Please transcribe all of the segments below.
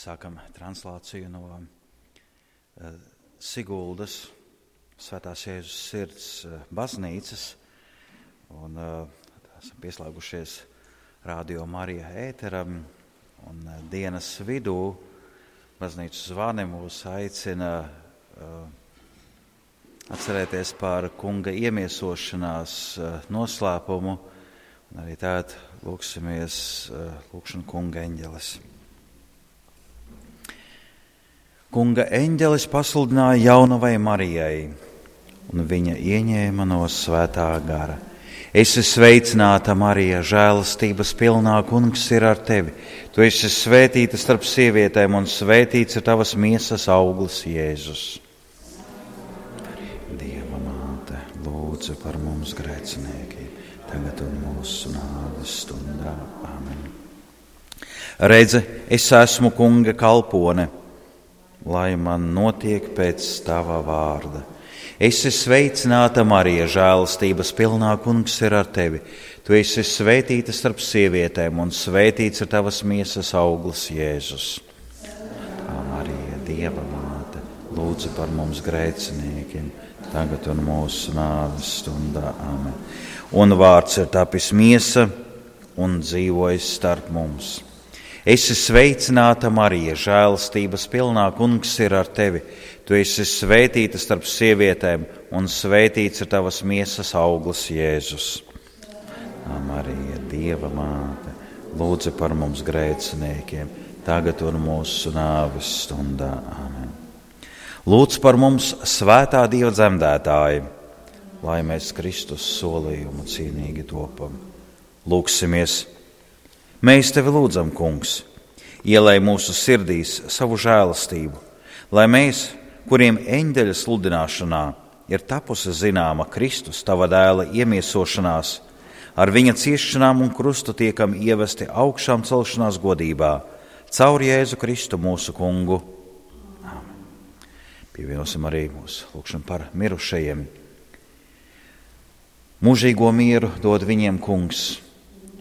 sākam translāciju no uh, Siguldas Svētās Jēzus sirds uh, baznīcas. Un, uh, esam pieslēgušies Radio Marija ēteram un uh, dienas vidū baznīcas zvani mūs aicina uh, atcerēties par kunga iemiesošanās uh, noslēpumu. Un arī tādā lūksimies uh, lūkšanu kunga eņģeles. Kunga eņģelis pasludināja jaunavai Marijai, un viņa ieņēma no svētā gara. Esi sveicināta, Marija, žēlastības pilnā, kungs ir ar tevi. Tu esi svētīta starp sievietēm, un svētīts ir tavas miesas auglis, Jēzus. Dieva māte, lūdzu par mums grēciniekiem, tagad un mūsu nāves stundā. Amen. Redze, es esmu kunga kalpone lai man notiek pēc tava vārda. Esi sveicināta, Marija, žēlastības pilnā kungs ir ar tevi. Tu esi svētīta starp sievietēm, un svētīts ir tavas miesas auglis, Jēzus. Tā Marija, Dieva māte, lūdzu par mums grēciniekiem, tagad un mūsu nāves stundā. Amen. Un vārds ir tapis miesa un dzīvojis starp mums. Esi sveicināta, Marija, žēlastības pilnā kungs ir ar tevi. Tu esi svētīta starp sievietēm, un svētīts ir tavas miesas auglis, Jēzus. Marija, Dieva māte, lūdzu par mums grēciniekiem, tagad un mūsu nāves stundā. Amen. Lūdzu par mums, svētā Dieva dzemdētāji, lai mēs Kristus solījumu cīnīgi topam. Lūksimies! Mēs tevi lūdzam, Kungs, ielai mūsu sirdīs savu žēlastību, lai mēs, kuriem eņģeļa sludināšanā ir tapusi zināma Kristus, tava dēla iemiesošanās, ar viņa ciešanām un krustu tiekam ievesti augšām celšanās godībā, caur Jēzu Kristu mūsu kungu. Pievienosim arī mūsu lūgšanu par mirušajiem. Mūžīgo mieru dod viņiem kungs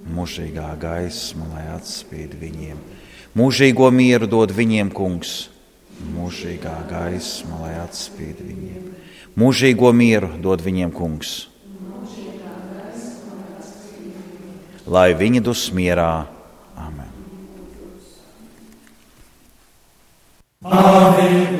mūžīgā gaisma, lai atspīd viņiem. Mūžīgo mieru dod viņiem, kungs, mūžīgā gaisma, lai atspīd viņiem. Mūžīgo mieru dod viņiem, kungs, lai viņi dus mierā. Amen. Amen.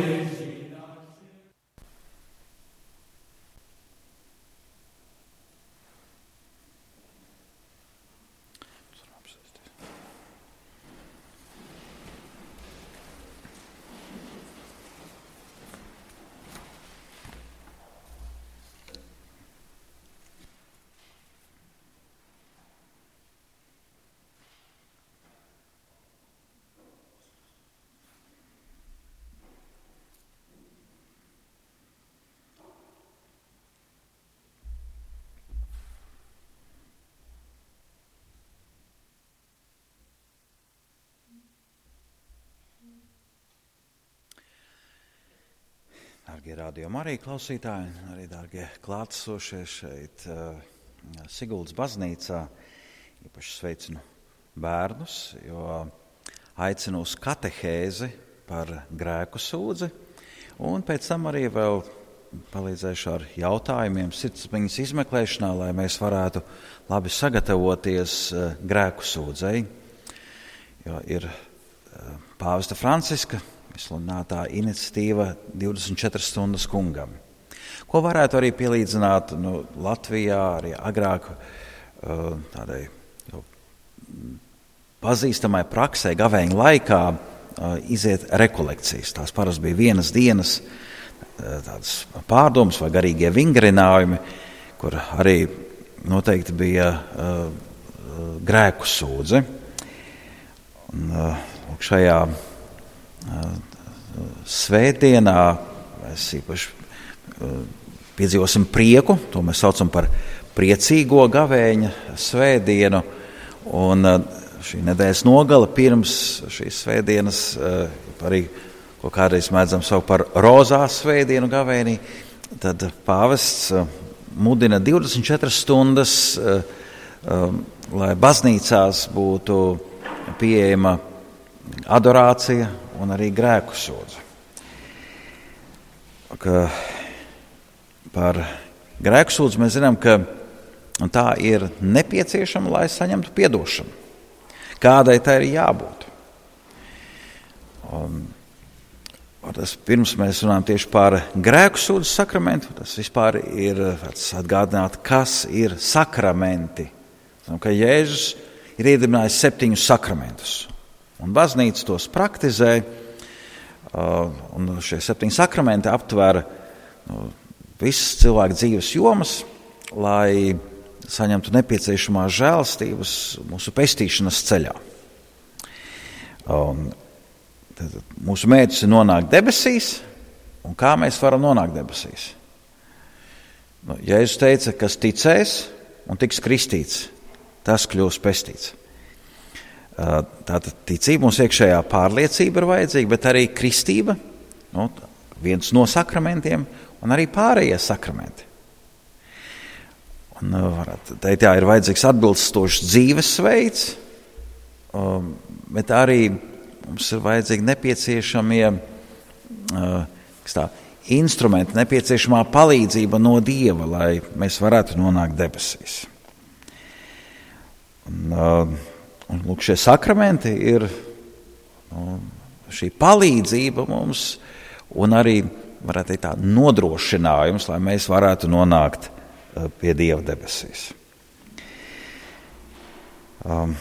Dārgie rādījumi arī klausītāji, arī dārgie klātesošie šeit uh, Siguldas baznīcā. Īpaši sveicinu bērnus, jo aicinu uz katehēzi par grēku sūdzi. Un pēc tam arī vēl palīdzēšu ar jautājumiem sirdsapziņas izmeklēšanā, lai mēs varētu labi sagatavoties uh, grēku sūdzei. Jo ir uh, pāvesta Franciska sludinātā iniciatīva 24 stundas kungam. Ko varētu arī pielīdzināt nu, Latvijā, arī agrāk uh, tādai jau, pazīstamai praksē, gavēņa laikā uh, iziet rekolekcijas. Tās parasti bija vienas dienas uh, pārdomas vai garīgie vingrinājumi, kur arī noteikti bija grēku sūdzi. Un, šajā svētdienā mēs īpaši piedzīvosim prieku, to mēs saucam par priecīgo gavēņa svētdienu. Un šī nedēļas nogale pirms šīs svētdienas arī ko kādreiz mēdzam saukt par rozā svētdienu gavēnī, tad pāvests mudina 24 stundas, lai baznīcās būtu pieejama adorācija un arī grēku sūdzu. Ka par grēku sūdzu mēs zinām, ka tā ir nepieciešama, lai saņemtu atdošanu. Kādai tai ir jābūt? Un, tas, pirms mēs runājam tieši par grēku sūdzu sakramentu, tas vispār ir atgādināt, kas ir sakramenti. Zinām, ka Jēzus ir iedibinājis septiņus sakramentus, un baznīca tos praktizē. Uh, un šie septiņi sakramenti aptver nu, visas cilvēka dzīves jomas, lai saņemtu nepieciešamās žēlstības mūsu pestīšanas ceļā. Un, tad, mūsu mērķis ir nonākt debesīs, un kā mēs varam nonākt debesīs? Nu, Jēzus teica, kas ticēs un tiks kristīts, tas kļūs pestīts. Tātad ticība, mums iekšējā pārliecība ir vajadzīga, bet arī kristība, nu, viens no sakramentiem, un arī pārējie sakramenti. Un, varētu teikt, jā, ir vajadzīgs atbilstošs dzīvesveids, um, bet arī mums ir vajadzīgi nepieciešamie tā, instrumenti, nepieciešamā palīdzība no Dieva, lai mēs varētu nonākt debesīs. Un, Un, lūk, šie sakramenti ir nu, šī palīdzība mums un arī teikt, tā, nodrošinājums, lai mēs varētu nonākt eh, pie Dieva debesīs. Um,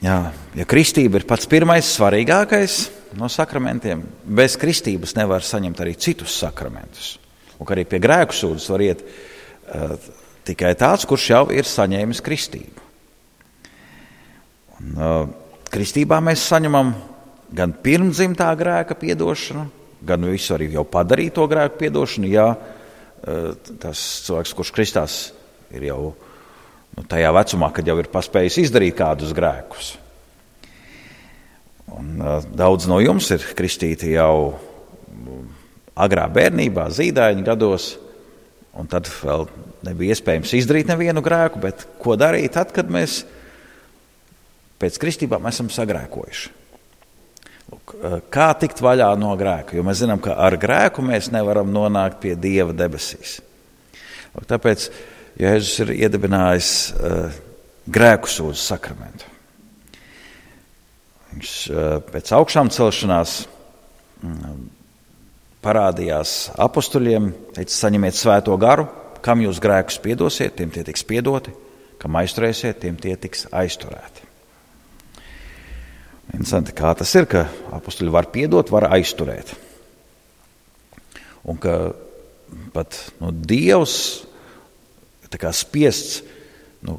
jā, ja kristība ir pats pirmais, svarīgākais no sakramentiem, bez kristības nevar saņemt arī citus sakramentus. Un arī pie grēku sūdzes var iet uh, tikai tāds, kurš jau ir saņēmis kristību. Un, kristībā mēs saņemam gan pirmdzimtā grēka piedošanu, gan visu arī jau padarīto grēku piedošanu. Ja tas cilvēks, kurš kristās, ir jau nu, tajā vecumā, kad jau ir paspējis izdarīt kādus grēkus. Un, uh, daudz no jums ir kristīti jau agrā bērnībā, zīdaiņa gados, un tad vēl nebija iespējams izdarīt nevienu grēku, bet ko darīt tad, kad mēs pēc kristībām esam sagrēkojuši. Lūk, eh, kā tikt vaļā no grēka? Jo mēs zinām, ka ar grēku mēs nevaram nonākt pie Dieva debesīs. Lūk, tāpēc Jēzus ir iedibinājis uh, grēku sūdzu sakramentu. Viņš uh, pēc augšām celšanās uh, parādījās apstuļiem, teica, saņemiet svēto garu, kam jūs grēkus piedosiet, tiem tie tiks piedoti, kam aizturēsiet, tiem tie tiks aizturēti. Interesanti, kā tas ir, ka apstuļi var piedot, var aizturēt. Un ka pat nu, Dievs ir spiests nu,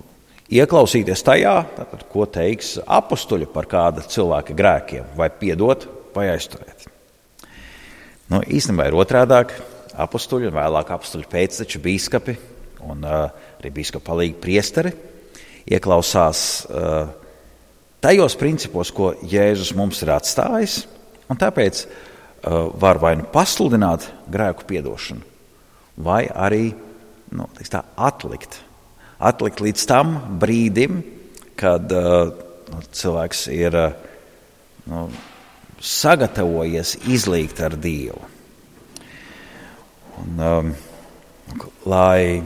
ieklausīties tajā, tātad, ko teiks apstuļi par kāda cilvēka grēkiem, vai piedot, vai aizturēt. Nu, īstenībā ir otrādi. Apstuļi un vēlāk apstuļu pēcteči, biskupi un uh, arī biskupa palīgi priesteri ieklausās uh, tajos principos, ko Jēzus mums ir atstājis, un tāpēc uh, var vai nu pasludināt grēku piedošanu, vai arī nu, tā, atlikt. Atlikt līdz tam brīdim, kad uh, nu, cilvēks ir uh, nu, sagatavojies izlīgt ar Dievu. Un, um, lai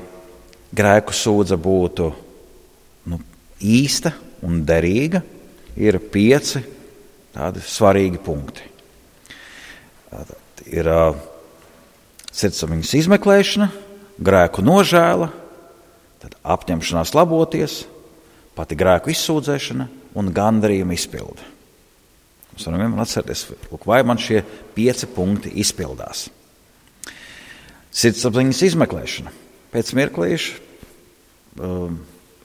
grēku sūdza būtu nu, īsta un derīga, ir pieci tādi svarīgi punkti. Tātad ir sirdsapziņas izmeklēšana, grēku nožēla, apņemšanās laboties, pati grēku izsūdzēšana un gandarījuma izpilde. Mēs varam vienmēr atcerēties, lūk, vai man šie pieci punkti izpildās. Sirdsapziņas izmeklēšana. Pēc mirklīša um,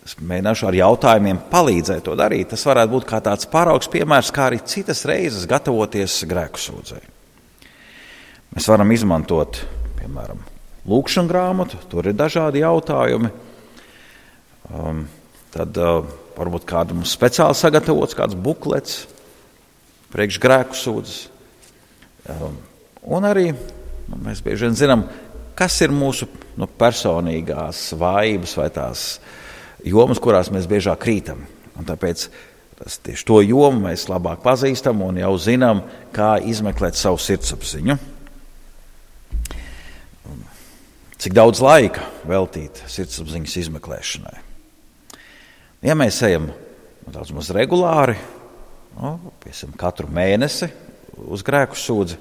Es mēģināšu ar jautājumiem palīdzēt to darīt. Tas varētu būt kā tāds paraugs piemērs, kā arī citas reizes gatavoties grēku sūdzēji. Mēs varam izmantot, piemēram, lūkšanu grāmatu, tur ir dažādi jautājumi. Um, tad uh, varbūt kādam speciāli sagatavots kāds buklets, priekš grēku sūdzes. Um, un arī nu, mēs bieži vien zinām, kas ir mūsu nu, personīgās vājības vai tās uh, jomas, kurās mēs biežāk krītam. Un tāpēc tas, tieši to jomu mēs labāk pazīstam un jau zinām, kā izmeklēt savu sirdsapziņu. Cik daudz laika veltīt sirdsapziņas izmeklēšanai? Ja mēs ejam daudz maz regulāri, nu, piemēram, katru mēnesi uz grēku sūdzi,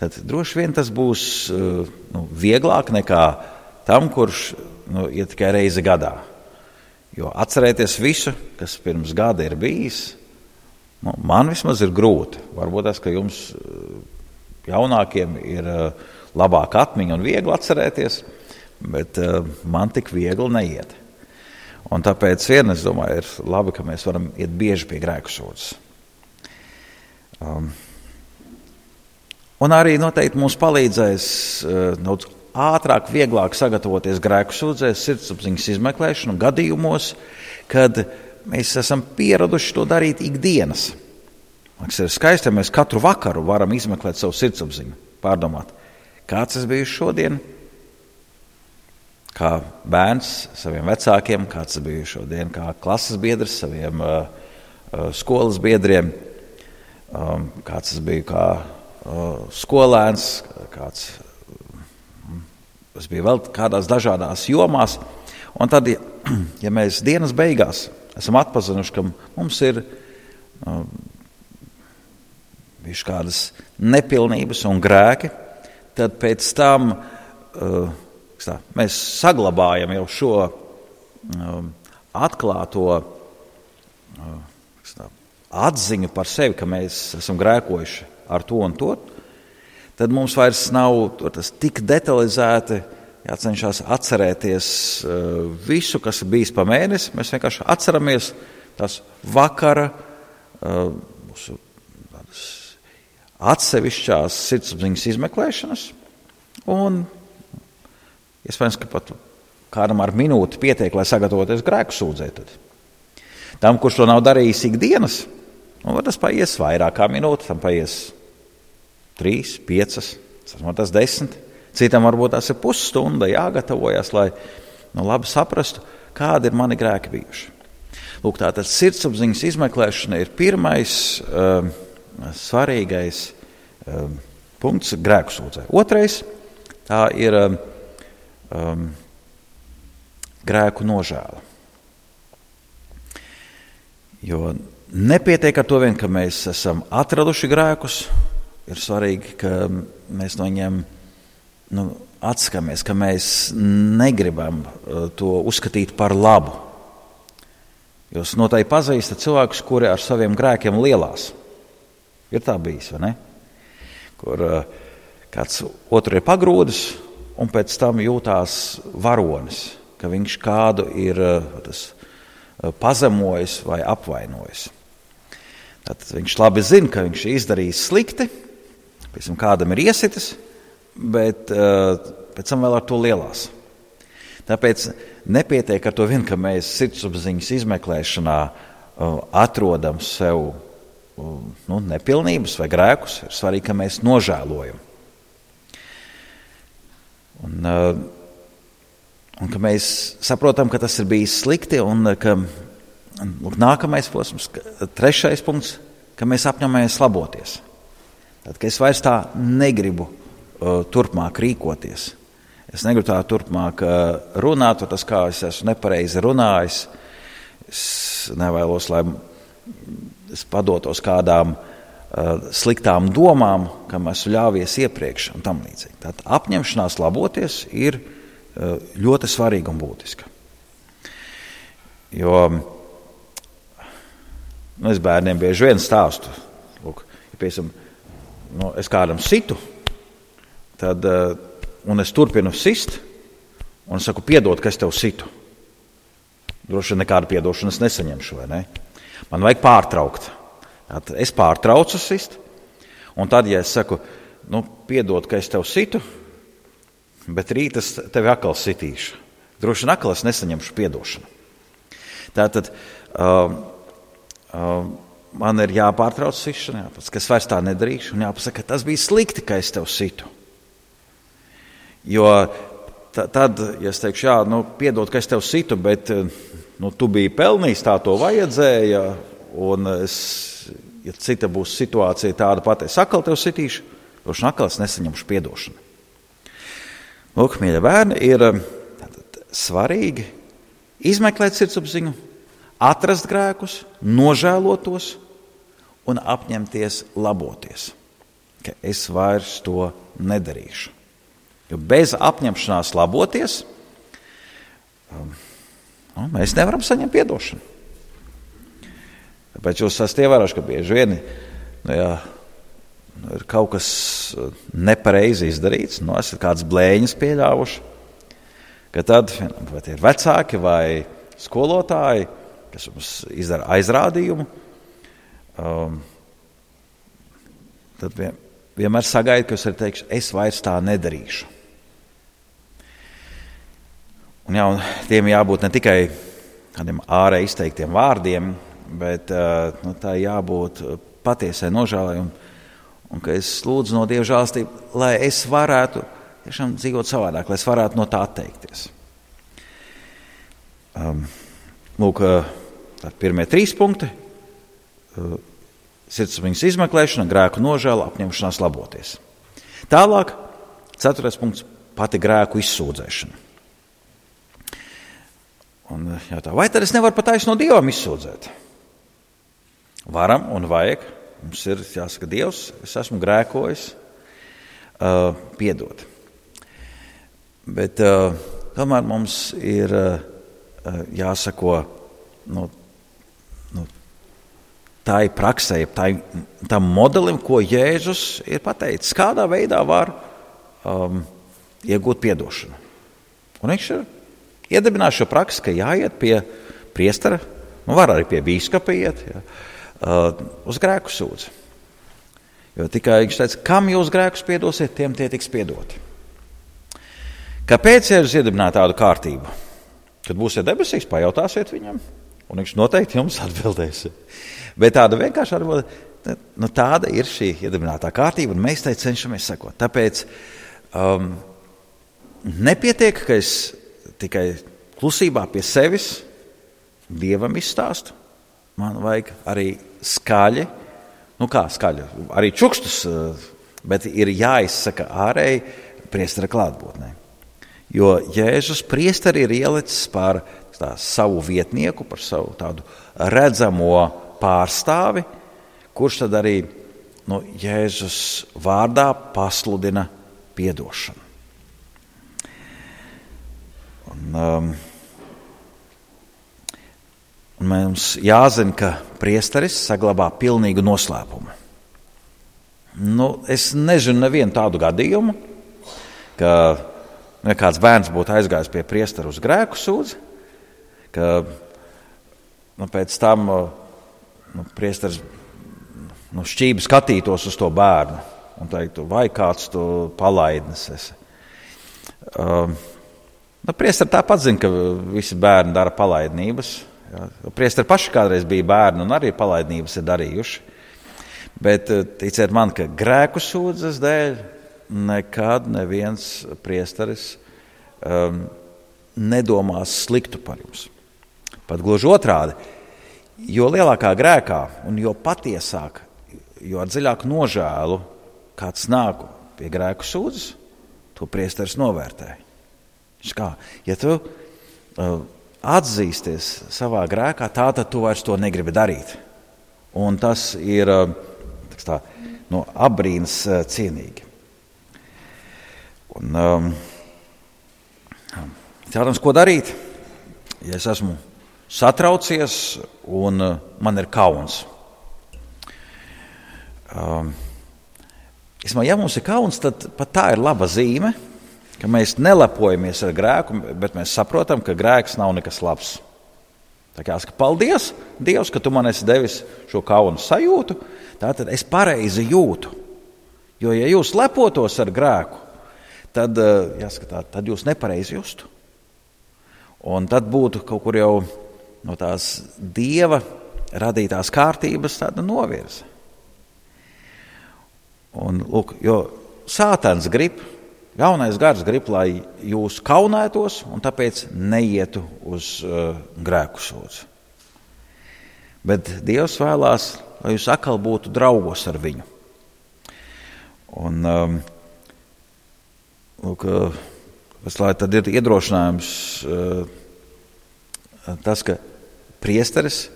tad droši vien tas būs nu, vieglāk nekā tam, kurš nu, ir tikai reizi gadā. Jo atcerēties visu, kas pirms gada ir bijis, nu, man vismaz ir grūti. Varbūt tas, ka jums jaunākiem ir labāka atmiņa un viegli atcerēties, bet man tik viegli neiet. Un tāpēc vien es domāju, ir labi, ka mēs varam iet bieži pie grēku sūdzes. Um, un arī noteikti mums palīdzēs uh, daudz ātrāk, vieglāk sagatavoties grēku sūdzēs, sirdsapziņas izmeklēšanu gadījumos, kad mēs esam pieraduši to darīt ikdienas. Tas ir skaisti, ja mēs katru vakaru varam izmeklēt savu sirdsapziņu, pārdomāt, kāds es biju šodien, kā bērns saviem vecākiem, kāds es biju šodien, kā klases biedrs saviem uh, uh, skolas biedriem, um, kāds es biju kā uh, skolēns, kāds Tas bija vēl kādās dažādās jomās. Un tad, ja mēs dienas beigās esam atpazinuši, ka mums ir um, bijušas kādas nepilnības un grēki, tad pēc tam uh, tā, mēs saglabājam jau šo um, atklāto uh, tā, atziņu par sevi, ka mēs esam grēkojuši ar to un to tad mums vairs nav tas tik detalizēti jācenšas atcerēties uh, visu, kas ir bijis pa mēnesi. Mēs vienkārši atceramies tās vakara, uh, mūsu atsevišķās sirdsapziņas izmeklēšanas. Un iespējams, ka pat kādam ar minūti pietiek, lai sagatavoties grēku sūdzēt. Tam, kurš to nav darījis ikdienas, nu, tas paies vairāk kā minūte, tam paies trīs, piecas, tas ir desmit. Citam varbūt tas ir pusstunda jāgatavojas, lai nu, labi saprastu, kādi ir mani grēki bijuši. Lūk, tātad sirdsapziņas izmeklēšana ir pirmais um, svarīgais um, punkts grēku sūdzē. Otrais tā ir um, um, grēku nožēla. Jo nepietiek ar to vien, ka mēs esam atraduši grēkus, ir svarīgi, ka mēs no viņiem nu, atskamies, ka mēs negribam uh, to uzskatīt par labu. Jūs noteikti pazīstat cilvēkus, kuri ar saviem grēkiem lielās. Ir tā bijis, vai ne? Kur uh, kāds otru ir pagrūdis, un pēc tam jūtās varonis, ka viņš kādu ir uh, tas, pazemojis vai apvainojis. Tad viņš labi zina, ka viņš izdarījis slikti, Piemēram, kādam ir iesitis, bet uh, pēc tam vēl ar to lielās. Tāpēc nepietiek ar to vien, ka mēs sirdsapziņas izmeklēšanā uh, atrodam sev uh, nu, nepilnības vai grēkus. Ir svarīgi, ka mēs nožēlojam. Un, un ka mēs saprotam, ka tas ir bijis slikti, un ka lūk, nākamais posms, trešais punkts, ka mēs apņemamies laboties. Tad, es vairs tā negribu uh, turpmāk rīkoties. Es negribu tā turpmāk uh, runāt, tas kā es esmu nepareizi runājis. Es nevēlos, lai es padotos kādām uh, sliktām domām, kam esmu ļāvies iepriekš un tam līdzīgi. Tad apņemšanās laboties ir uh, ļoti svarīga un būtiska. Jo nu, es bērniem bieži vien stāstu, lūk, ja, piemēram, nu, es kādam situ, tad, uh, un es turpinu sist, un es saku, piedod, ka es tev situ. Droši vien nekādu piedošanu es nesaņemšu, vai ne? Man vajag pārtraukt. Tad es pārtraucu sist, un tad, ja es saku, nu, piedod, ka es tev situ, bet rīt es tevi atkal sitīšu. Droši vien atkal es nesaņemšu piedošanu. Tātad. Uh, uh, man ir jāpārtrauc sišana, jāpasaka, ka es vairs tā nedarīšu, un jāpasaka, ka tas bija slikti, ka es tev situ. Jo tad, ja es teikšu, jā, nu, piedod, ka es tev situ, bet nu, tu biji pelnījis, tā to vajadzēja, un es, ja cita būs situācija tāda pati, es atkal tev sitīšu, droši vien atkal es nesaņemšu atdošanu. Lūk, mīļie bērni, ir tātad, svarīgi izmeklēt sirdsapziņu, atrast grēkus, nožēlotos un apņemties laboties. Ka es vairs to nedarīšu. Jo bez apņemšanās laboties, um, nu, mēs nevaram saņemt atdošanu. Tāpēc jūs esat ievērojuši, ka bieži vien nu, jā, nu, ir kaut kas uh, nepareizi izdarīts, nu, esat kādas blēņas pieļāvuši. Tad vai tie ir vecāki vai skolotāji, kas mums izdara aizrādījumu, um, tad vien, vienmēr sagaidu, ka arī teikšu, es vairs tā nedarīšu. Un, jā, un tiem jābūt ne tikai tādiem ārēji izteiktiem vārdiem, bet uh, nu, tā jābūt patiesai nožēlai. Un, un ka es lūdzu no Dieva žēlstību, lai es varētu tiešām dzīvot savādāk, lai es varētu no tā atteikties. Um, lūk, uh, pirmie trīs punkti uh, - sirdsapziņas izmeklēšana, grēku nožēla, apņemšanās laboties. Tālāk, ceturtais punkts - pati grēku izsūdzēšana. Un uh, jautā, vai tad es nevaru pat taisno Dievam izsūdzēt? Varam un vajag. Mums ir jāsaka, Dievs, es esmu grēkojis, uh, piedod. Bet uh, tomēr mums ir uh, jāsako nu, tai praksē, tai, tam modelim, ko Jēzus ir pateicis. Kādā veidā var um, iegūt atdošanu? Un viņš ir iedibinājis šo praksi, ka jāiet pie priestera, nu, var arī pie biskupa iet, ja, uh, uz grēku sūdzi. Jo tikai viņš teica, kam jūs grēkus piedosiet, tiem tie tiks piedoti. Kāpēc Jēzus iedibināja tādu kārtību? Kad būsiet debesīs, pajautāsiet viņam, un viņš noteikti jums atbildēs. Bet tāda vienkārši atbilde, nu, tāda ir šī iedibinātā kārtība, un mēs tai cenšamies sekot. Tāpēc um, nepietiek, ka es tikai klusībā pie sevis dievam izstāstu. Man vajag arī skaļi, nu kā skaļi, arī čukstus, uh, bet ir jāizsaka ārēji priestera klātbūtnē. Jo Jēzus priesteri ir ielicis par tā, savu vietnieku, par savu tādu redzamo pārstāvi, kurš tad arī nu, Jēzus vārdā pasludina piedošanu. Un, um, un mums jāzina, ka priesteris saglabā pilnīgu noslēpumu. Nu, es nezinu nevienu tādu gadījumu, ka ja kāds bērns būtu aizgājis pie priestera uz grēku sūdzi, ka nu, pēc tam nu, priesteris nu, šķīvi skatītos uz to bērnu un teiktu, vai kāds tu palaidnis esi. Um, nu, priesteri tāpat zina, ka visi bērni dara palaidnības. Ja. Priesteri paši kādreiz bija bērni un arī palaidnības ir darījuši. Bet ticiet man, ka grēku sūdzes dēļ nekad neviens priesteris um, nedomās sliktu par jums. Pat gluži otrādi, jo lielākā grēkā un jo patiesāk, jo ar dziļāku nožēlu kāds nāk pie grēku sūdzes, to priesteris novērtē. Kā, ja tu uh, atzīsties savā grēkā, tā, tad tu vairs to negribi darīt. Un tas ir uh, tā, no apbrīnas uh, cienīgi. Un, um, Jautājums, ko darīt? Ja es esmu satraucies un uh, man ir kauns. Um, ja mums ir kauns, tad pat tā ir laba zīme, ka mēs nelepojamies ar grēku, bet mēs saprotam, ka grēks nav nekas labs. Tā kā saka, paldies, Dievs, ka tu man esi devis šo kaunu sajūtu, tad es pareizi jūtu. Jo, ja jūs lepotos ar grēku, tad, eh, jāskatā, tad jūs nepareizi justu. Un tad būtu kaut kur jau no tās dieva radītās kārtības tāda novirze. Un, lūk, jo sātans grib, jaunais gars grib, lai jūs kaunētos un tāpēc neietu uz uh, grēku sūdzu. Bet Dievs vēlās, lai jūs atkal būtu draugos ar viņu. Un, um, lūk, tas tad ir iedrošinājums uh, tas, ka priesteris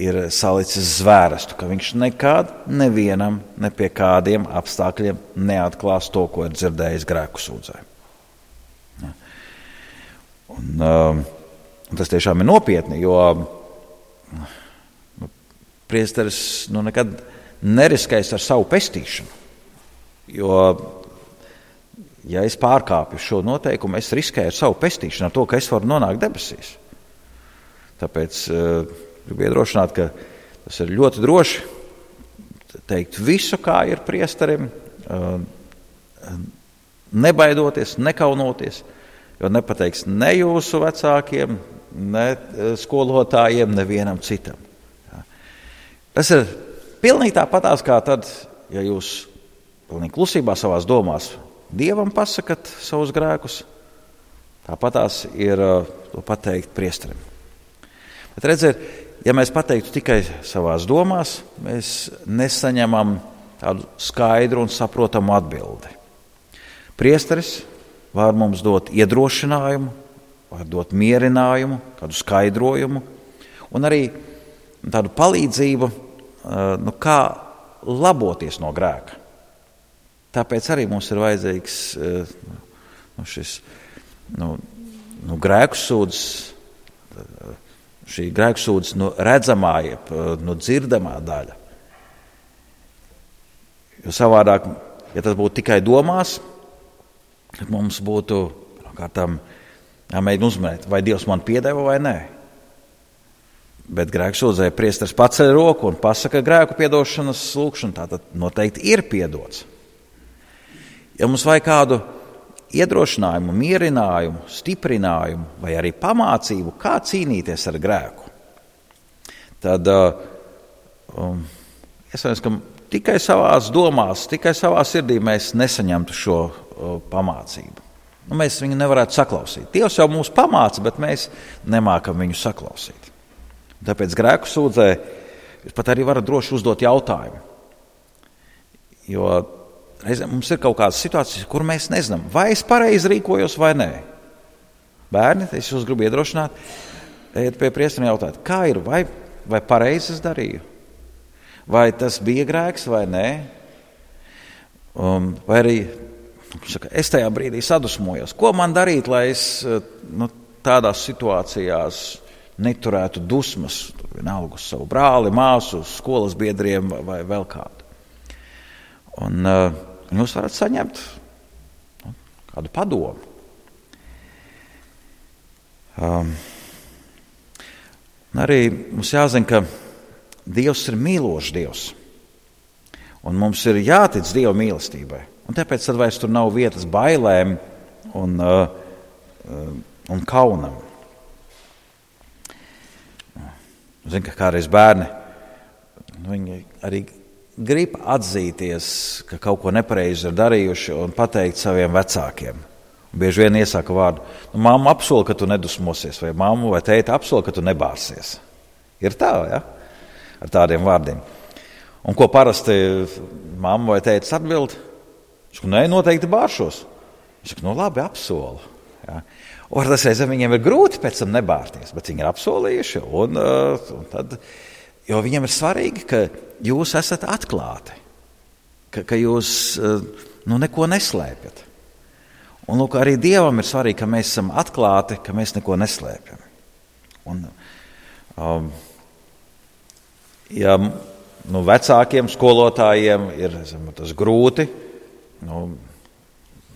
ir salicis zvērstu, ka viņš nekad nevienam, ne pie kādiem apstākļiem neatklās to, ko ir dzirdējis grēku sūdzē. Un, um, tas tiešām ir nopietni, jo nu, priesteris nu, nekad neriskēs ar savu pestīšanu. Jo, ja es pārkāpju šo noteikumu, es riskēju ar savu pestīšanu, ar to, ka es varu nonākt debesīs. Tāpēc uh, Gribu iedrošināt, ka tas ir ļoti droši teikt visu, kā ir priesterim, nebaidoties, nekaunoties, jo nepateiks ne jūsu vecākiem, ne skolotājiem, nevienam citam. Tas ir pilnīgi tāpatās kā tad, ja jūs pilnīgi klusībā savās domās dievam pasakat savus grēkus, tāpatās ir to pateikt priesterim. Bet redziet, ja mēs pateiktu tikai savās domās, mēs nesaņemam tādu skaidru un saprotamu atbildi. Priesteris var mums dot iedrošinājumu, var dot mierinājumu, kādu skaidrojumu un arī tādu palīdzību, nu, kā laboties no grēka. Tāpēc arī mums ir vajadzīgs nu, šis nu, nu, grēku sūdzes šī grēksūdzes nu, redzamā, jeb nu, dzirdamā daļa. Jo savādāk, ja tas būtu tikai domās, tad mums būtu kārtām, jāmēģina uzmanīt, vai Dievs man piedeva vai nē. Bet grēksūdzē priesteris paceļ roku un pasaka grēku piedošanas lūgšanu, tā tad noteikti ir piedots. Ja mums vajag kādu iedrošinājumu, mierinājumu, stiprinājumu vai arī pamācību, kā cīnīties ar grēku, tad uh, um, iespējams, ka tikai savā domās, tikai savā sirdī mēs nesaņemtu šo uh, pamācību. Nu, mēs viņu nevarētu saklausīt. Dievs jau mūs pamāca, bet mēs nemākam viņu saklausīt. Tāpēc grēku sūdzē jūs pat arī varat droši uzdot jautājumu. Jo reizēm mums ir kaut kādas situācijas, kur mēs nezinām, vai es pareizi rīkojos vai nē. Bērni, es jūs gribu iedrošināt, ejiet pie priestiem un jautājiet, kā ir, vai, vai pareizi es darīju? Vai tas bija grēks vai nē? Um, vai arī saka, es tajā brīdī sadusmojos. Ko man darīt, lai es nu, tādās situācijās neturētu dusmas, vienalga uz savu brāli, māsu, skolas biedriem vai vēl kādu? Un, uh, jūs varat saņemt nu, kādu padomu. Um, arī mums jāzina, ka Dievs ir mīlošs Dievs. Un mums ir jātic Dieva mīlestībai. Un tāpēc tad vairs tur nav vietas bailēm un, uh, un kaunam. Zinu, ka kādreiz bērni nu, arī grib atzīties, ka kaut ko nepareizi ir darījuši un pateikt saviem vecākiem. Bieži vien iesaka vārdu, nu, māma apsola, ka tu nedusmosies, vai māma vai tēta apsola, ka tu nebārsies. Ir tā, ja? ar tādiem vārdiem. Un ko parasti mamma vai tēta atbild? Viņš saka, nē, noteikti bāršos. Viņš saka, nu labi, apsolu. Ja? Un tas reizēm viņiem ir grūti pēc tam nebārties, bet viņi ir apsolījuši. Un, uh, un tad, jo viņiem ir svarīgi, ka jūs esat atklāti, ka, ka jūs eh, nu, neko neslēpjat. Un lūk, arī Dievam ir svarīgi, ka mēs esam atklāti, ka mēs neko neslēpjam. Un, um, ja nu, vecākiem skolotājiem ir zem, grūti nu,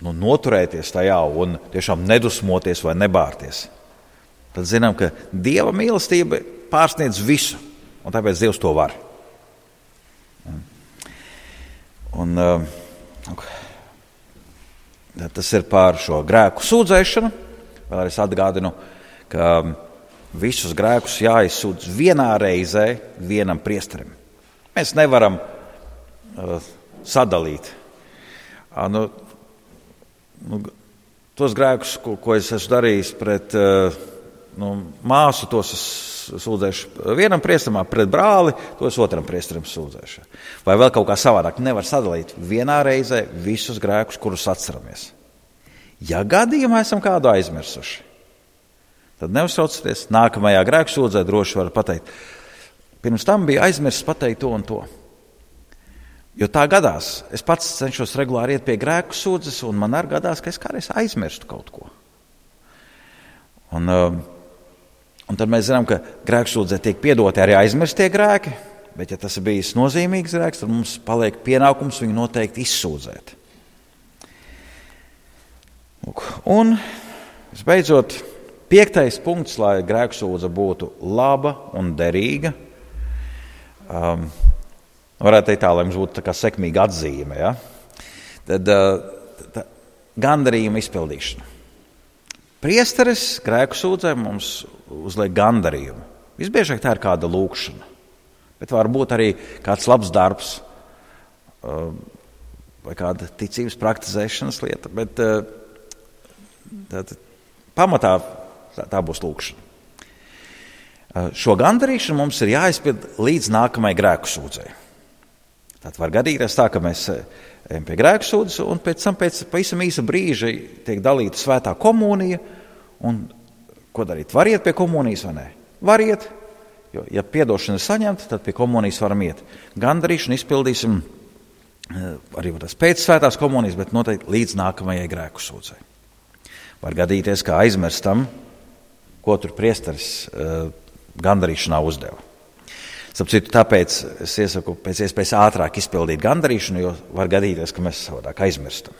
nu, noturēties tajā un tiešām nedusmoties vai nebārties, tad zinām, ka Dieva mīlestība pārsniedz visu, un tāpēc Dievs to var. Un, uh, tas ir par šo grēku sūdzēšanu. Vēlreiz atgādinu, ka visus grēkus jāizsūdz vienā reizē vienam priesterim. Mēs nevaram uh, sadalīt. Nu, nu, tos grēkus, ko, ko es esmu darījis pret uh, nu, māsu, tos es sūdzēšu vienam priesteram pret brāli, to es otram priesteram sūdzēšu. Vai vēl kaut kā savādāk. Nevar sadalīt vienā reizē visus grēkus, kurus atceramies. Ja gadījumā esam kādu aizmirsuši, tad neuztraucieties. Nākamajā grēksūdzē droši var pateikt, pirms tam bija aizmirsis pateikt to un to. Jo tā gadās, es pats cenšos regulāri iet pie grēku sūdzes, un man arī gadās, ka es kādreiz aizmirstu kaut ko. Un, uh, un tad mēs zinām, ka grēksūdzē tiek piedoti arī aizmirstie grēki, bet, ja tas ir bijis nozīmīgs grēks, tad mums paliek pienākums viņu noteikti izsūdzēt. Un, visbeidzot, piektais punkts, lai grēksūdze būtu laba un derīga. Um, varētu teikt tā, lai mums būtu tā sekmīga atzīme. Ja? Tad uh, gandarījuma izpildīšana. Priesteris grēku sūdzē mums uzliek gandarījumu. Visbiežāk tā ir kāda lūkšana, bet var būt arī kāds labs darbs uh, vai kāda ticības praktizēšanas lieta. Bet, uh, Tātad, pamatā tā, tā būs lūkšana. Šo gandarīšanu mums ir jāizpild līdz nākamajai grēku sūdzei. Tad var gadīties tā, ka mēs ejam pie grēku sūdzes, un pēc tam pēc pavisam īsa brīža tiek dalīta svētā komunija. Un, ko darīt? Var iet pie komunijas vai nē? Var iet, jo, ja atdošana ir saņemta, tad pie komunijas varam iet. Gandarīšanu izpildīsim arī pēc svētās komunijas, bet noteikti līdz nākamajai grēku sūdzei. Var gadīties, ka aizmirstam, ko tur priesteris uh, gandarīšanā uzdeva. Citu, tāpēc es iesaku pēc iespējas ātrāk izpildīt gandarīšanu, jo var gadīties, ka mēs savādāk aizmirstam.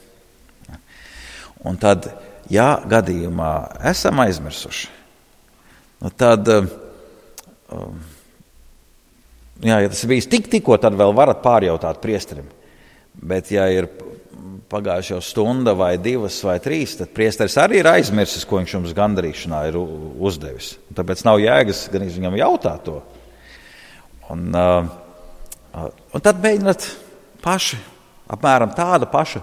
Un tad, ja gadījumā esam aizmirsuši, nu tad, uh, jā, ja tas ir bijis tik, tikko, tad vēl varat pārjautāt priesterim. Bet, ja ir pagājuši jau stunda, vai divas, vai trīs, tad priesteris arī ir aizmirsis, ko viņš jums gandarīšanā ir uzdevis. Tāpēc nav jēgas gan viņam jautāt to. Un, uh, un tad mēģināt paši apmēram tādu pašu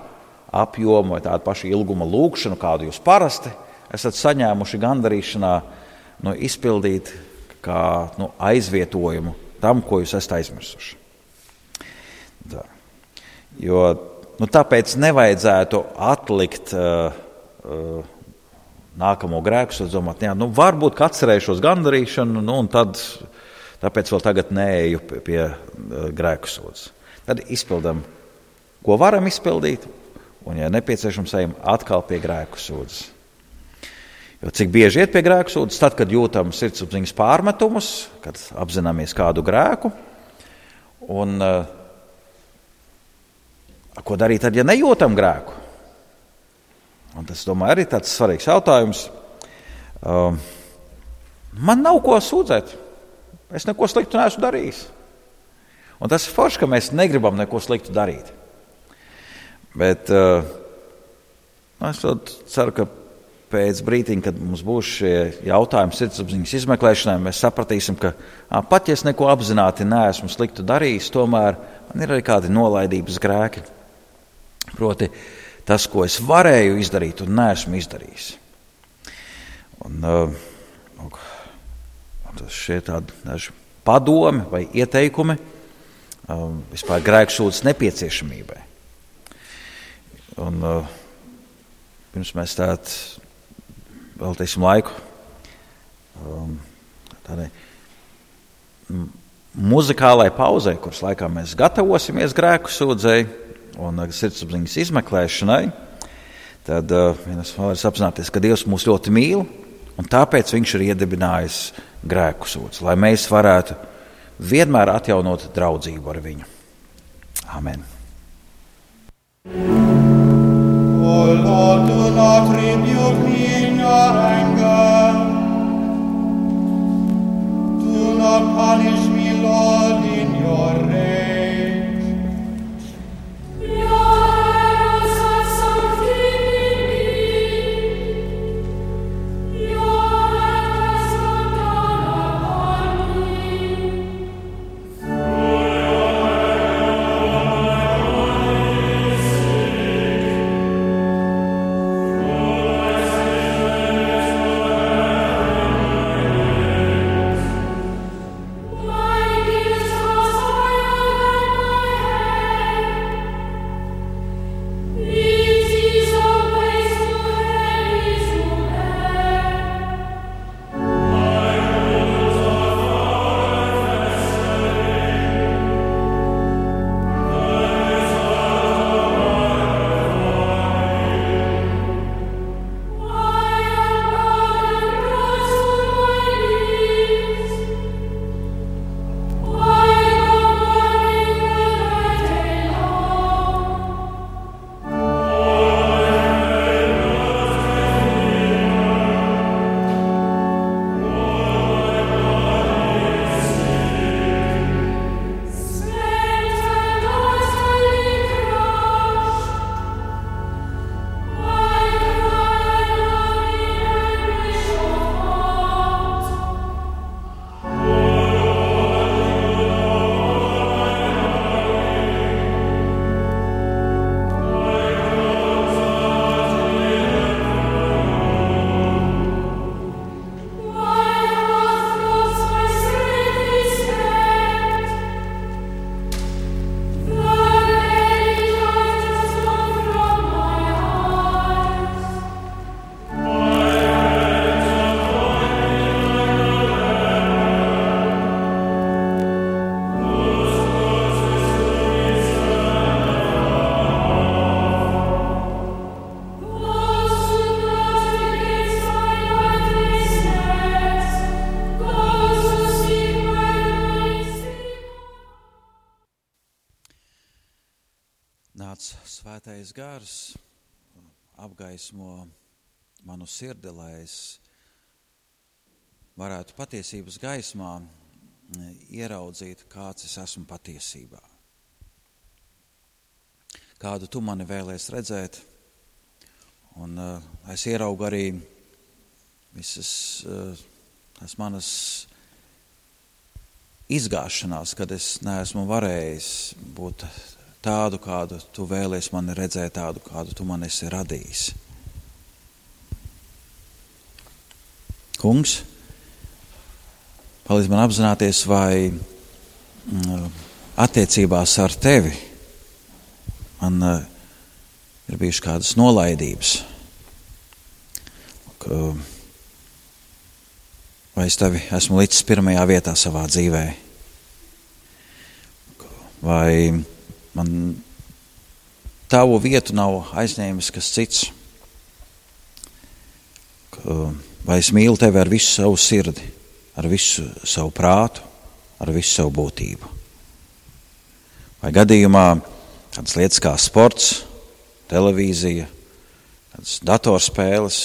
apjomu vai tādu pašu ilguma lūkšanu, kādu jūs parasti esat saņēmuši gandarīšanā, nu, izpildīt kā nu, aizvietojumu tam, ko jūs esat aizmirsuši. Tā. Jo Nu, tāpēc nevajadzētu atlikt uh, uh, nākamo grēku, un domāt, jā, nu, varbūt atcerēšos gandarīšanu, nu, un tad, tāpēc vēl tagad neeju pie, pie uh, grēku sodas. Tad izpildām, ko varam izpildīt, un, ja nepieciešams, ejam atkal pie grēku sodas. Jo cik bieži iet pie grēku sodas, tad, kad jūtam sirdsapziņas pārmetumus, kad apzināmies kādu grēku, un uh, Ko darīt tad, ja nejūtam grēku? Un tas, domāju, arī tāds svarīgs jautājums. Um, man nav ko sūdzēt. Es neko sliktu neesmu darījis. Un tas ir forši, ka mēs negribam neko sliktu darīt. Bet uh, es ceru, ka pēc brīdiņa, kad mums būs šie jautājumi sirdsapziņas izmeklēšanai, mēs sapratīsim, ka à, pat ja es neko apzināti neesmu sliktu darījis, tomēr man ir arī kādi nolaidības grēki. Proti, tas, ko es varēju izdarīt, un neesmu izdarījis. Un, uh, tas šie tādi daži padomi vai ieteikumi um, vispār grēksūdzes nepieciešamībai. Un, uh, pirms mēs tādu veltīsim laiku um, tādai muzikālai pauzei, kuras laikā mēs gatavosimies grēku sūdzēji un uh, sirdsapziņas izmeklēšanai, tad uh, mēs varam apzināties, ka Dievs mūs ļoti mīl, un tāpēc Viņš ir iedibinājis grēku sūdz, lai mēs varētu vienmēr atjaunot draudzību ar Viņu. Amen! Oh Lord, do not rebuke me in your anger. Do not punish patiesības gaismā ieraudzīt, kāds es esmu patiesībā. Kādu tu mani vēlēsi redzēt, un uh, es ieraugu arī visas uh, tās manas izgāšanās, kad es neesmu varējis būt tādu, kādu tu vēlies mani redzēt, tādu, kādu tu man esi radījis. Kungs, palīdz man apzināties, vai mm, attiecībās ar tevi man uh, ir bijušas kādas nolaidības. Vai es tevi esmu līdz pirmajā vietā savā dzīvē? Vai man tavu vietu nav aizņēmis kas cits? Vai es mīlu tevi ar visu savu sirdi, ar visu savu prātu, ar visu savu būtību? Vai gadījumā tādas lietas kā sports, televīzija, datorspēles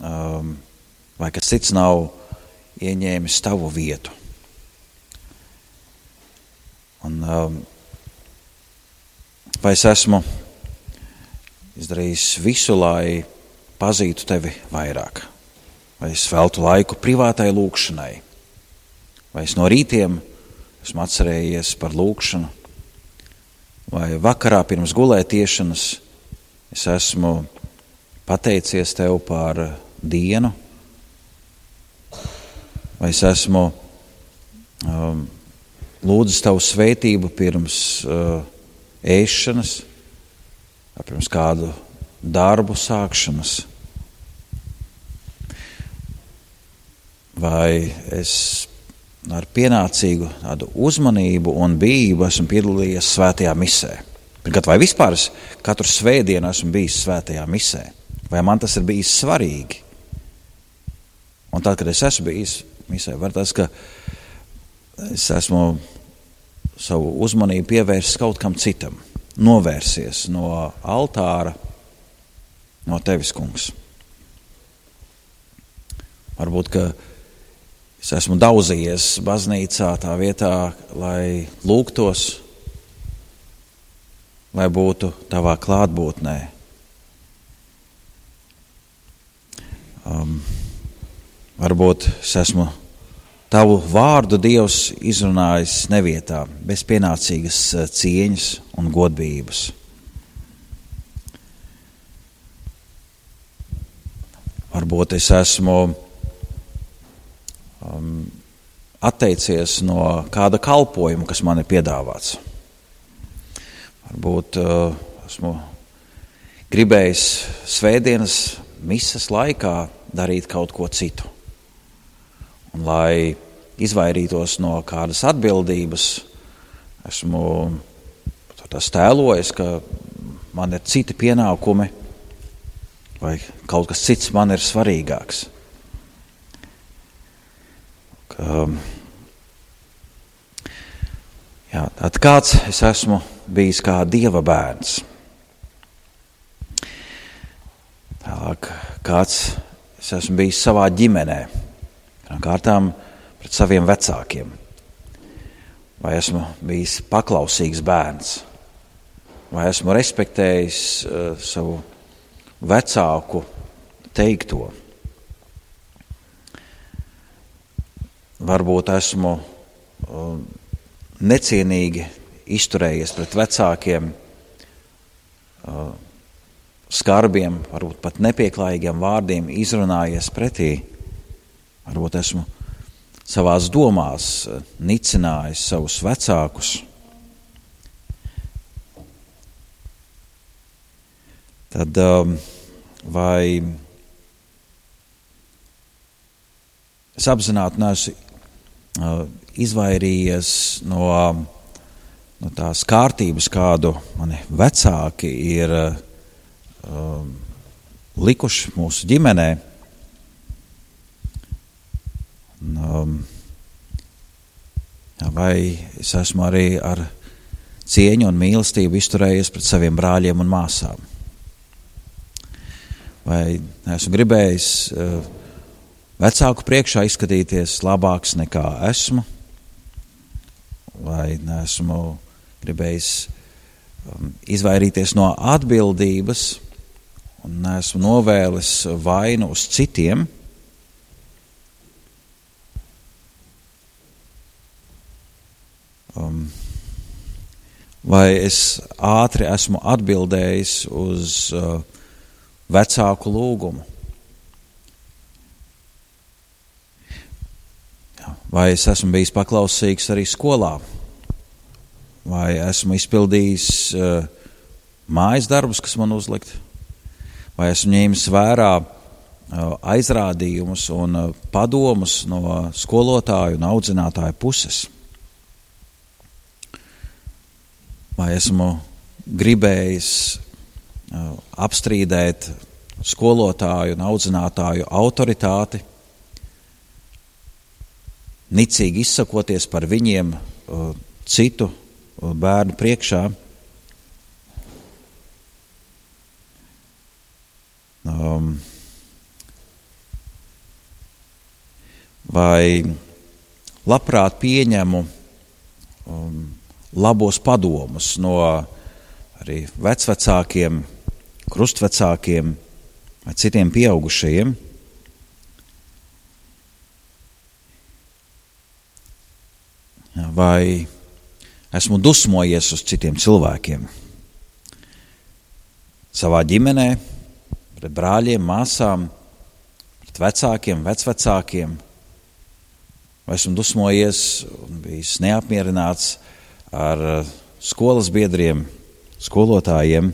um, vai kas cits nav ieņēmis tavu vietu. Un, um, vai es esmu izdarījis visu, lai pazītu tevi vairāk? Vai es veltu laiku privātai lūkšanai? Vai es no rītiem esmu atcerējies par lūkšanu? Vai vakarā pirms gulētiešanas es esmu pateicies tev par dienu? vai es esmu um, lūdzis tavu svētību pirms uh, ēšanas, pirms kādu darbu sākšanas. Vai es ar pienācīgu uzmanību un bijību esmu piedalījies svētajā misē. Pirmkārt, vai vispār es katru svētdienu esmu bijis svētajā misē? Vai man tas ir bijis svarīgi? Un tad, kad es esmu bijis misē. Var tas, ka es esmu savu uzmanību pievērsis kaut kam citam, novērsies no altāra, no tevis, kungs. Varbūt, ka es esmu daudzījies baznīcā tā vietā, lai lūgtos, lai būtu tavā klātbūtnē. Um, Varbūt es esmu tavu vārdu Dievs izrunājis nevietā, bez pienācīgas eh, cieņas un godbības. Varbūt es esmu um, atteicies no kāda kalpojuma, kas man ir piedāvāts. Varbūt uh, esmu gribējis svētdienas misas laikā darīt kaut ko citu. Un, lai izvairītos no kādas atbildības, esmu tēlojis, ka man ir citi pienākumi vai kaut kas cits man ir svarīgāks. Ka, jā, kāds es esmu bijis kā dieva bērns. Tālāk, kāds es esmu bijis savā ģimenē kārtām pret saviem vecākiem. Vai esmu bijis paklausīgs bērns, vai esmu respektējis uh, savu vecāku teikto. Varbūt esmu uh, necienīgi izturējies pret vecākiem, uh, skarbiem, varbūt pat nepieklājīgiem vārdiem izrunājies pretī. Varbūt esmu savās domās eh, nicinājis savus vecākus. Tad um, vai es apzināti neesmu uh, izvairījies no, no tās kārtības, kādu mani vecāki ir uh, likuši mūsu ģimenei. Um, vai es esmu arī ar cieņu un mīlestību izturējies pret saviem brāļiem un māsām? Vai esmu gribējis uh, vecāku priekšā izskatīties labāks nekā esmu, vai esmu gribējis um, izvairīties no atbildības un neesmu novēlis vainu uz citiem. Um, vai es ātri esmu atbildējis uz uh, vecāku lūgumu? Vai es esmu bijis paklausīgs arī skolā? Vai esmu izpildījis uh, mājas darbus, kas man uzlikti? vai esmu ņēmis vērā aizrādījumus un padomus no skolotāju un audzinātāju puses. Vai esmu gribējis apstrīdēt skolotāju un audzinātāju autoritāti, nicīgi izsakoties par viņiem citu bērnu priekšā. Um, vai labprāt pieņemu um, labos padomus no arī vecvecākiem, krustvecākiem vai citiem pieaugušajiem. Vai esmu dusmojies uz citiem cilvēkiem savā ģimenē, pret brāļiem, māsām, pret vecākiem, vecvecākiem. Vai esmu dusmojies un bijis neapmierināts ar eh, skolas biedriem, skolotājiem.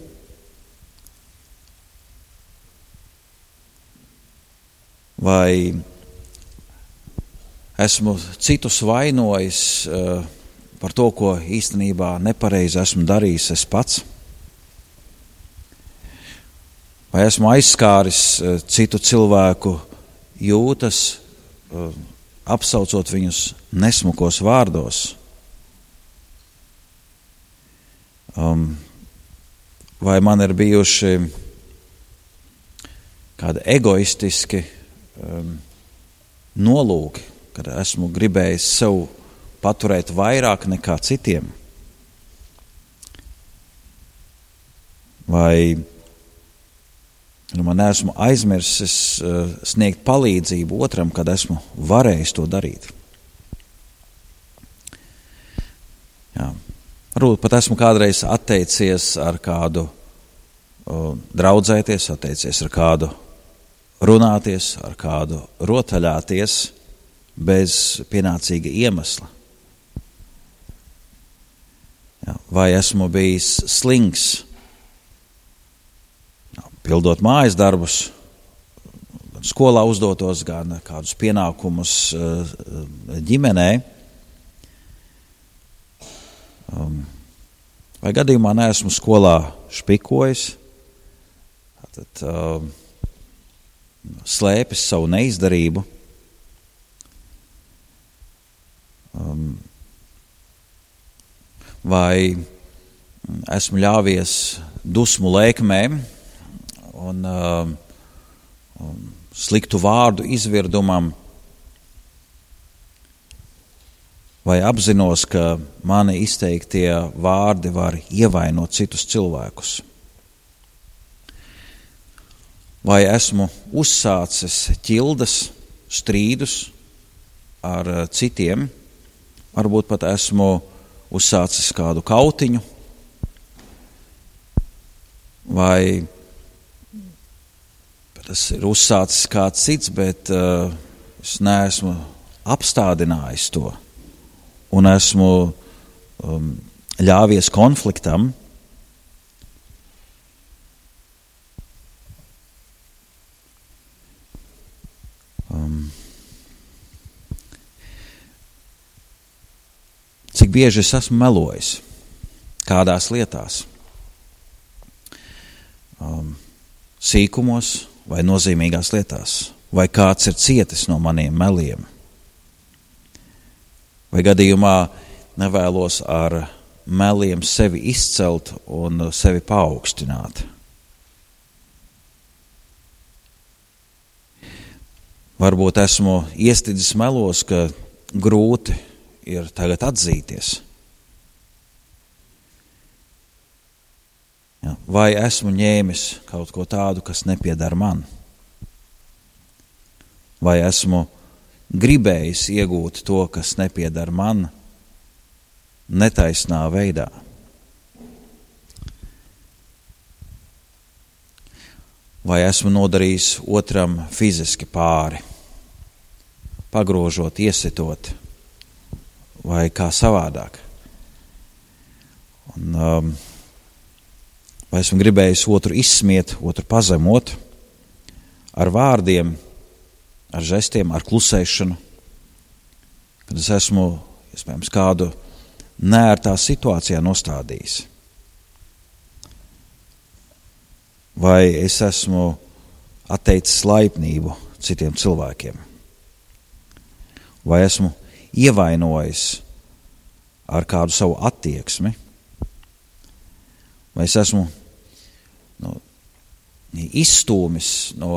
Vai esmu citus vainojis uh, par to, ko īstenībā nepareizi esmu darījis es pats? vai esmu aizskāris eh, citu cilvēku jūtas, eh, apsaucot viņus nesmukos vārdos. Um, vai man ir bijuši kādi egoistiski um, nolūki, kad esmu gribējis sev paturēt vairāk nekā citiem? Vai Nu, man esmu aizmirsis uh, sniegt palīdzību otram, kad esmu varējis to darīt. Jā. Varbūt pat esmu kādreiz atteicies ar kādu draudzēties, atteicies ar kādu runāties, ar kādu rotaļāties bez pienācīga iemesla. Vai esmu bijis slings? pildot mājas darbus, gan skolā uzdotos, gan kādus pienākumus eh, ģimenē. Um, vai gadījumā neesmu skolā špikojis, tad um, slēpis savu neizdarību. Um, vai esmu ļāvies dusmu lēkmēm, un uh, sliktu vārdu izvirdumam, vai apzinos, ka mani izteiktie vārdi var ievainot citus cilvēkus. Vai esmu uzsācis ķildes, strīdus ar uh, citiem, varbūt pat esmu uzsācis kādu kautiņu, vai tas ir uzsācis kāds cits, bet uh, es neesmu apstādinājis to un esmu um, ļāvies konfliktam. Cik bieži es esmu melojis kādās lietās, um, sīkumos, vai nozīmīgās lietās, vai kāds ir cietis no maniem meliem. Vai gadījumā nevēlos ar meliem sevi izcelt un sevi paaugstināt. Varbūt esmu iestidzis melos, ka grūti ir tagad atzīties. Vai esmu ņēmis kaut ko tādu, kas nepiedara man? Vai esmu gribējis iegūt to, kas nepiedara man, netaisnā veidā? Vai esmu nodarījis otram fiziski pāri? pagrožot, iesitot vai kā savādāk. Un, um, vai esmu gribējis otru izsmiet, otru pazemot ar vārdiem, ar žestiem, ar klusēšanu, kad es esmu iespējams kādu nērtā situācijā nostādījis. Vai es esmu atteicis laipnību citiem cilvēkiem? vai esmu ievainojis ar kādu savu attieksmi, vai es esmu nu, izstūmis no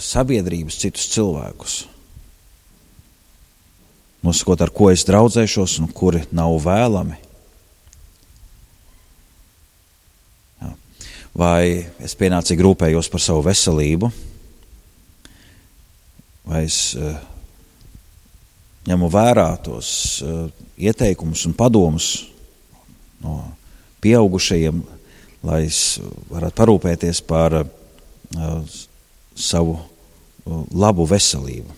sabiedrības citus cilvēkus, nosakot, ar ko es draudzēšos un kuri nav vēlami. Jā. Vai es pienācīgi rūpējos par savu veselību, vai es uh, ņemu vērā tos uh, ieteikumus un padomus no pieaugušajiem, lai es varētu parūpēties par uh, savu uh, labu veselību.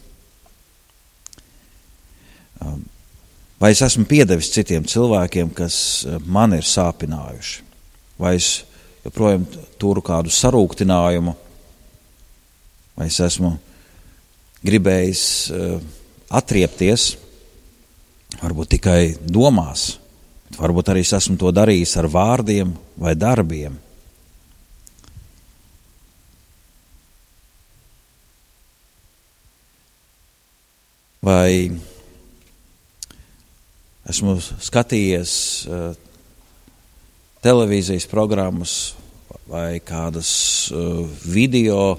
Vai es esmu piedevis citiem cilvēkiem, kas man ir sāpinājuši, vai es joprojām turu kādu sarūktinājumu, vai es esmu gribējis uh, atriepties, varbūt tikai domās, bet varbūt arī es esmu to darījis ar vārdiem vai darbiem. Vai esmu skatījies uh, televīzijas programmas vai kādas uh, video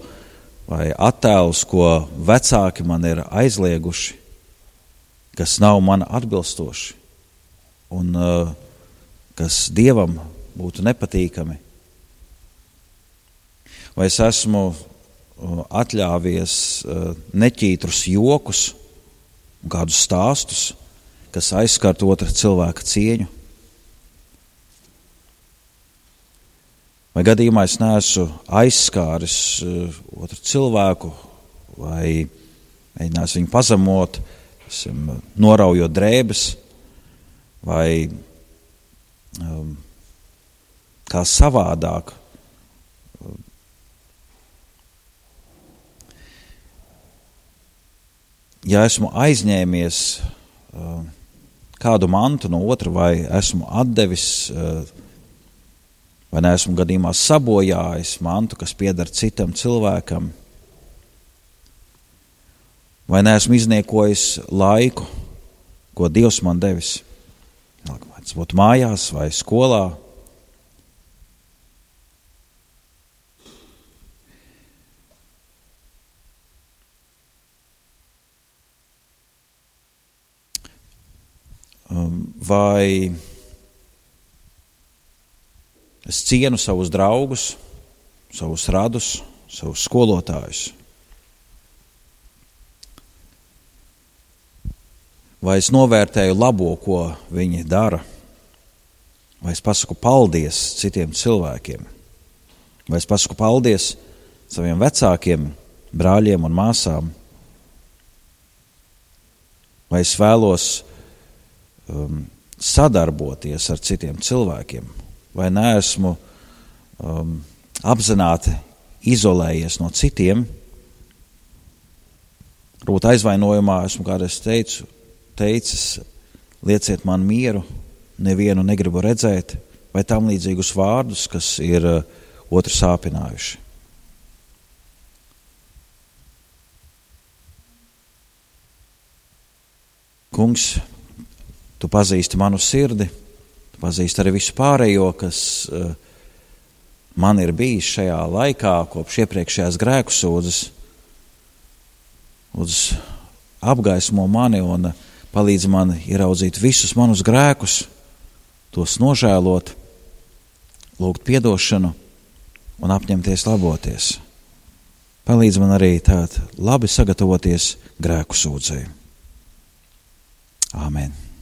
vai attēlus, ko vecāki man ir aizlieguši, kas nav man atbilstoši un uh, kas dievam būtu nepatīkami. Vai es esmu uh, atļāvies uh, neķītrus jokus un kādus stāstus, kas aizskart otra cilvēka cieņu? Vai gadījumā es neesmu aizskāris uh, otru cilvēku vai mēģinājis viņu pazemot, uh, esam, noraujot drēbes vai um, kā savādāk. Ja esmu aizņēmies uh, kādu mantu no otra, vai esmu atdevis, uh, vai neesmu gadījumā sabojājis mantu, kas pieder citam cilvēkam, vai neesmu izniekojis laiku, ko Dievs man devis. Vai tas būtu mājās vai skolā. Um, vai es cienu savus draugus, savus radus, savus skolotājus? Vai es novērtēju labo, ko viņi dara, vai es pasaku paldies citiem cilvēkiem, vai es pasaku paldies saviem vecākiem, brāļiem un māsām, vai es vēlos um, sadarboties ar citiem cilvēkiem, vai neesmu um, apzināti izolējies no citiem. Varbūt aizvainojumā esmu kādreiz teicu, teicis, lieciet man mieru, nevienu negribu redzēt, vai tam līdzīgus vārdus, kas ir uh, otru sāpinājuši. Kungs, tu pazīsti manu sirdi, tu pazīst arī visu pārējo, kas uh, man ir bijis šajā laikā, kopš iepriekšējās grēku sūdzes. Lūdzu, apgaismo mani un palīdz man ieraudzīt visus manus grēkus, tos nožēlot, lūgt atdošanu un apņemties laboties. Palīdz man arī tādu labi sagatavoties grēku sūdzēju. Āmen!